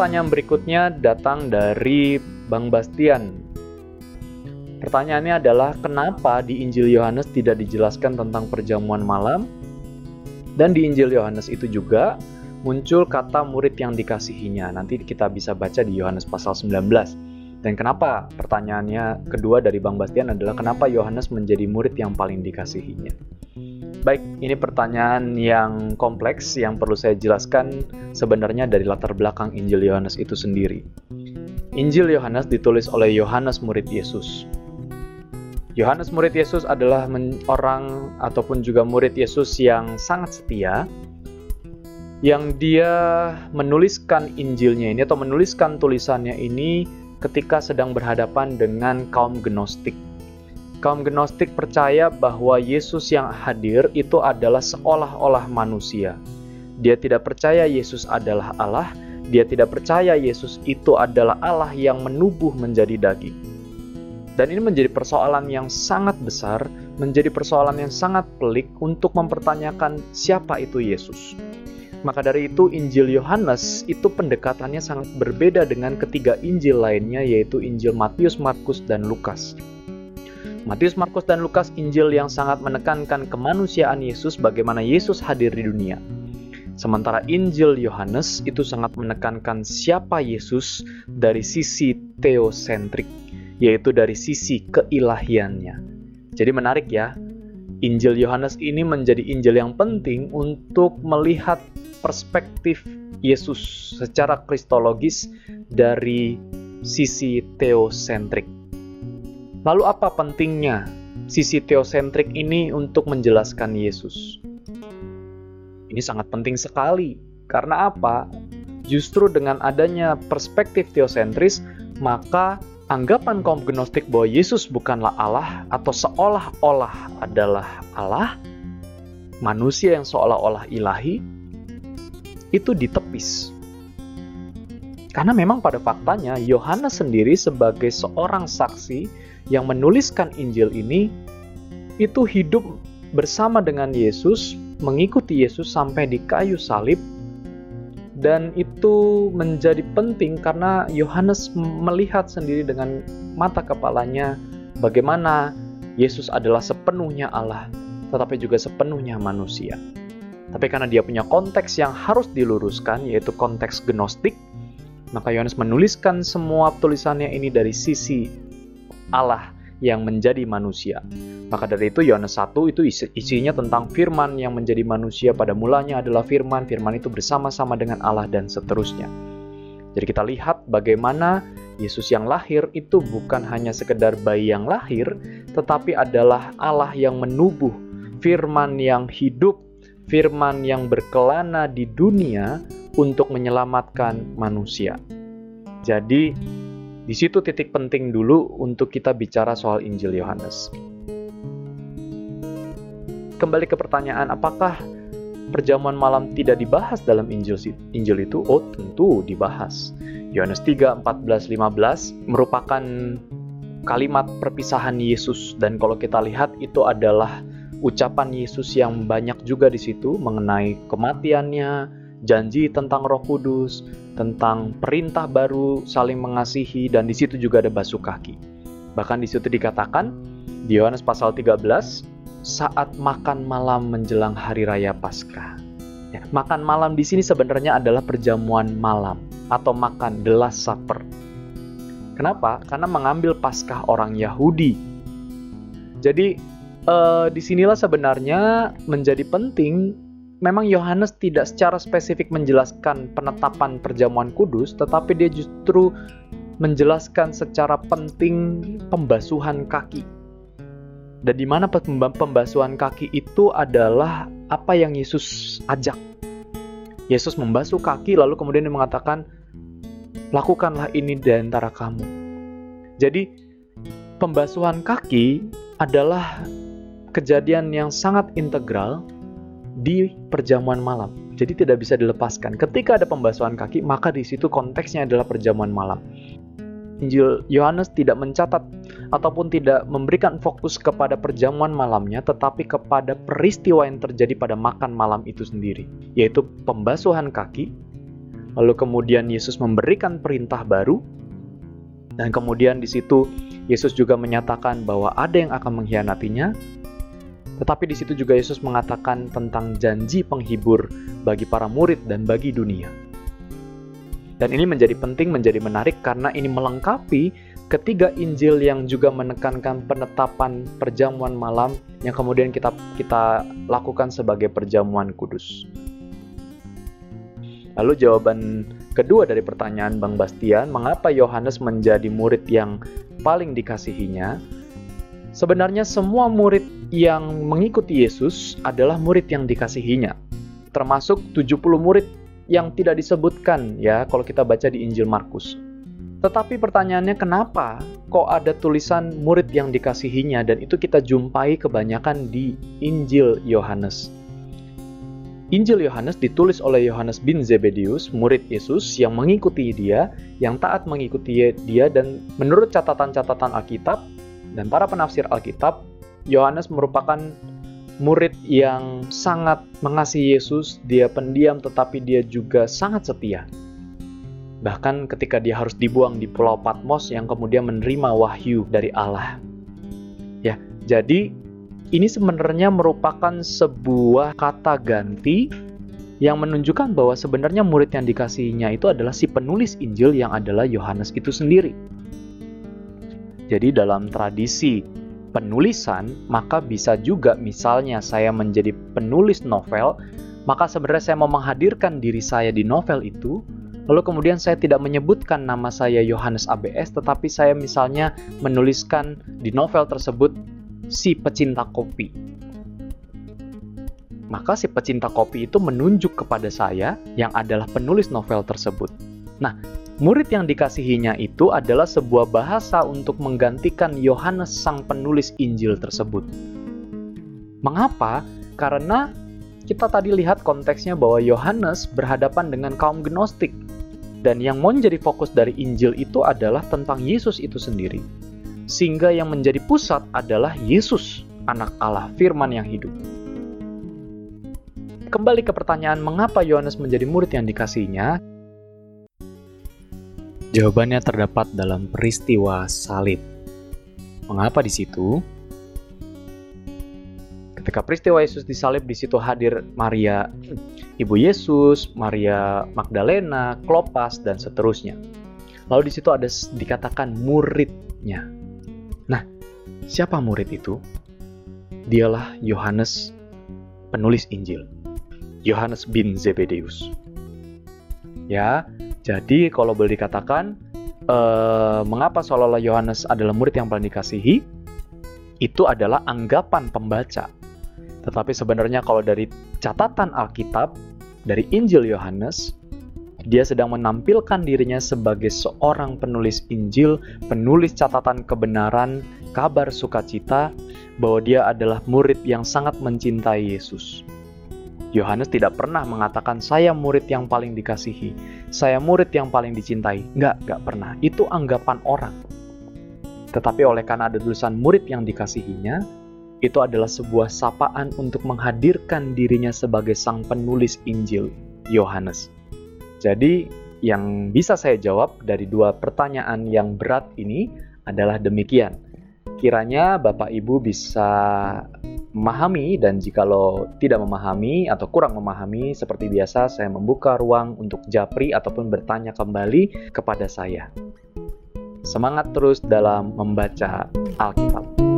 pertanyaan berikutnya datang dari Bang Bastian. Pertanyaannya adalah kenapa di Injil Yohanes tidak dijelaskan tentang perjamuan malam? Dan di Injil Yohanes itu juga muncul kata murid yang dikasihinya. Nanti kita bisa baca di Yohanes pasal 19. Dan kenapa pertanyaannya kedua dari Bang Bastian adalah kenapa Yohanes menjadi murid yang paling dikasihinya? Baik, ini pertanyaan yang kompleks yang perlu saya jelaskan sebenarnya dari latar belakang Injil Yohanes itu sendiri. Injil Yohanes ditulis oleh Yohanes murid Yesus. Yohanes murid Yesus adalah orang ataupun juga murid Yesus yang sangat setia yang dia menuliskan Injilnya ini atau menuliskan tulisannya ini ketika sedang berhadapan dengan kaum Gnostik kaum Gnostik percaya bahwa Yesus yang hadir itu adalah seolah-olah manusia. Dia tidak percaya Yesus adalah Allah, dia tidak percaya Yesus itu adalah Allah yang menubuh menjadi daging. Dan ini menjadi persoalan yang sangat besar, menjadi persoalan yang sangat pelik untuk mempertanyakan siapa itu Yesus. Maka dari itu Injil Yohanes itu pendekatannya sangat berbeda dengan ketiga Injil lainnya yaitu Injil Matius, Markus, dan Lukas. Matius, Markus, dan Lukas Injil yang sangat menekankan kemanusiaan Yesus bagaimana Yesus hadir di dunia. Sementara Injil Yohanes itu sangat menekankan siapa Yesus dari sisi teosentrik, yaitu dari sisi keilahiannya. Jadi menarik ya, Injil Yohanes ini menjadi Injil yang penting untuk melihat perspektif Yesus secara kristologis dari sisi teosentrik. Lalu apa pentingnya sisi teosentrik ini untuk menjelaskan Yesus? Ini sangat penting sekali. Karena apa? Justru dengan adanya perspektif teosentris, maka anggapan kaum gnostik bahwa Yesus bukanlah Allah atau seolah-olah adalah Allah, manusia yang seolah-olah ilahi, itu ditepis. Karena memang pada faktanya Yohanes sendiri sebagai seorang saksi yang menuliskan Injil ini itu hidup bersama dengan Yesus, mengikuti Yesus sampai di kayu salib, dan itu menjadi penting karena Yohanes melihat sendiri dengan mata kepalanya bagaimana Yesus adalah sepenuhnya Allah, tetapi juga sepenuhnya manusia. Tapi karena dia punya konteks yang harus diluruskan, yaitu konteks gnostik, maka Yohanes menuliskan semua tulisannya ini dari sisi Allah yang menjadi manusia. Maka dari itu Yohanes 1 itu isinya tentang firman yang menjadi manusia pada mulanya adalah firman, firman itu bersama-sama dengan Allah dan seterusnya. Jadi kita lihat bagaimana Yesus yang lahir itu bukan hanya sekedar bayi yang lahir, tetapi adalah Allah yang menubuh, firman yang hidup, firman yang berkelana di dunia untuk menyelamatkan manusia. Jadi di situ titik penting dulu untuk kita bicara soal Injil Yohanes. Kembali ke pertanyaan, apakah perjamuan malam tidak dibahas dalam Injil Injil itu? Oh, tentu dibahas. Yohanes 3, 14, 15 merupakan kalimat perpisahan Yesus dan kalau kita lihat itu adalah ucapan Yesus yang banyak juga di situ mengenai kematiannya, janji tentang Roh Kudus, tentang perintah baru saling mengasihi dan di situ juga ada basuh kaki. Bahkan di situ dikatakan di Yohanes pasal 13 saat makan malam menjelang hari raya Paskah. Ya, makan malam di sini sebenarnya adalah perjamuan malam atau makan the last supper. Kenapa? Karena mengambil Paskah orang Yahudi. Jadi eh, di sinilah sebenarnya menjadi penting memang Yohanes tidak secara spesifik menjelaskan penetapan perjamuan kudus, tetapi dia justru menjelaskan secara penting pembasuhan kaki. Dan di mana pembasuhan kaki itu adalah apa yang Yesus ajak. Yesus membasuh kaki lalu kemudian dia mengatakan, lakukanlah ini di antara kamu. Jadi pembasuhan kaki adalah kejadian yang sangat integral di perjamuan malam. Jadi tidak bisa dilepaskan. Ketika ada pembasuhan kaki, maka di situ konteksnya adalah perjamuan malam. Injil Yohanes tidak mencatat ataupun tidak memberikan fokus kepada perjamuan malamnya, tetapi kepada peristiwa yang terjadi pada makan malam itu sendiri, yaitu pembasuhan kaki, Lalu kemudian Yesus memberikan perintah baru dan kemudian di situ Yesus juga menyatakan bahwa ada yang akan mengkhianatinya. Tetapi di situ juga Yesus mengatakan tentang janji penghibur bagi para murid dan bagi dunia. Dan ini menjadi penting, menjadi menarik karena ini melengkapi ketiga Injil yang juga menekankan penetapan perjamuan malam yang kemudian kita kita lakukan sebagai perjamuan kudus. Lalu jawaban kedua dari pertanyaan Bang Bastian, mengapa Yohanes menjadi murid yang paling dikasihinya? Sebenarnya semua murid yang mengikuti Yesus adalah murid yang dikasihinya. Termasuk 70 murid yang tidak disebutkan ya kalau kita baca di Injil Markus. Tetapi pertanyaannya kenapa kok ada tulisan murid yang dikasihinya dan itu kita jumpai kebanyakan di Injil Yohanes. Injil Yohanes ditulis oleh Yohanes bin Zebedius, murid Yesus yang mengikuti dia, yang taat mengikuti dia dan menurut catatan-catatan Alkitab dan para penafsir Alkitab, Yohanes merupakan murid yang sangat mengasihi Yesus, dia pendiam tetapi dia juga sangat setia. Bahkan ketika dia harus dibuang di Pulau Patmos yang kemudian menerima wahyu dari Allah. Ya, jadi ini sebenarnya merupakan sebuah kata ganti yang menunjukkan bahwa sebenarnya murid yang dikasihinya itu adalah si penulis Injil yang adalah Yohanes itu sendiri. Jadi dalam tradisi penulisan, maka bisa juga misalnya saya menjadi penulis novel, maka sebenarnya saya mau menghadirkan diri saya di novel itu, lalu kemudian saya tidak menyebutkan nama saya Yohanes ABS, tetapi saya misalnya menuliskan di novel tersebut si pecinta kopi. Maka si pecinta kopi itu menunjuk kepada saya yang adalah penulis novel tersebut. Nah, Murid yang dikasihinya itu adalah sebuah bahasa untuk menggantikan Yohanes sang penulis Injil tersebut. Mengapa? Karena kita tadi lihat konteksnya bahwa Yohanes berhadapan dengan kaum Gnostik dan yang menjadi fokus dari Injil itu adalah tentang Yesus itu sendiri. Sehingga yang menjadi pusat adalah Yesus, anak Allah, firman yang hidup. Kembali ke pertanyaan mengapa Yohanes menjadi murid yang dikasihnya, Jawabannya terdapat dalam peristiwa salib. Mengapa di situ? Ketika peristiwa Yesus disalib di situ hadir Maria ibu Yesus, Maria Magdalena, Klopas dan seterusnya. Lalu di situ ada dikatakan muridnya. Nah, siapa murid itu? Dialah Yohanes penulis Injil. Yohanes bin Zebedeus. Ya, jadi kalau boleh dikatakan, eh, mengapa seolah-olah Yohanes adalah murid yang paling dikasihi? Itu adalah anggapan pembaca. Tetapi sebenarnya kalau dari catatan Alkitab, dari Injil Yohanes, dia sedang menampilkan dirinya sebagai seorang penulis Injil, penulis catatan kebenaran, kabar sukacita, bahwa dia adalah murid yang sangat mencintai Yesus. Yohanes tidak pernah mengatakan saya murid yang paling dikasihi, saya murid yang paling dicintai. Enggak, enggak pernah. Itu anggapan orang. Tetapi oleh karena ada tulisan murid yang dikasihinya, itu adalah sebuah sapaan untuk menghadirkan dirinya sebagai sang penulis Injil, Yohanes. Jadi, yang bisa saya jawab dari dua pertanyaan yang berat ini adalah demikian. Kiranya Bapak Ibu bisa memahami dan jikalau tidak memahami atau kurang memahami seperti biasa saya membuka ruang untuk japri ataupun bertanya kembali kepada saya. Semangat terus dalam membaca Alkitab.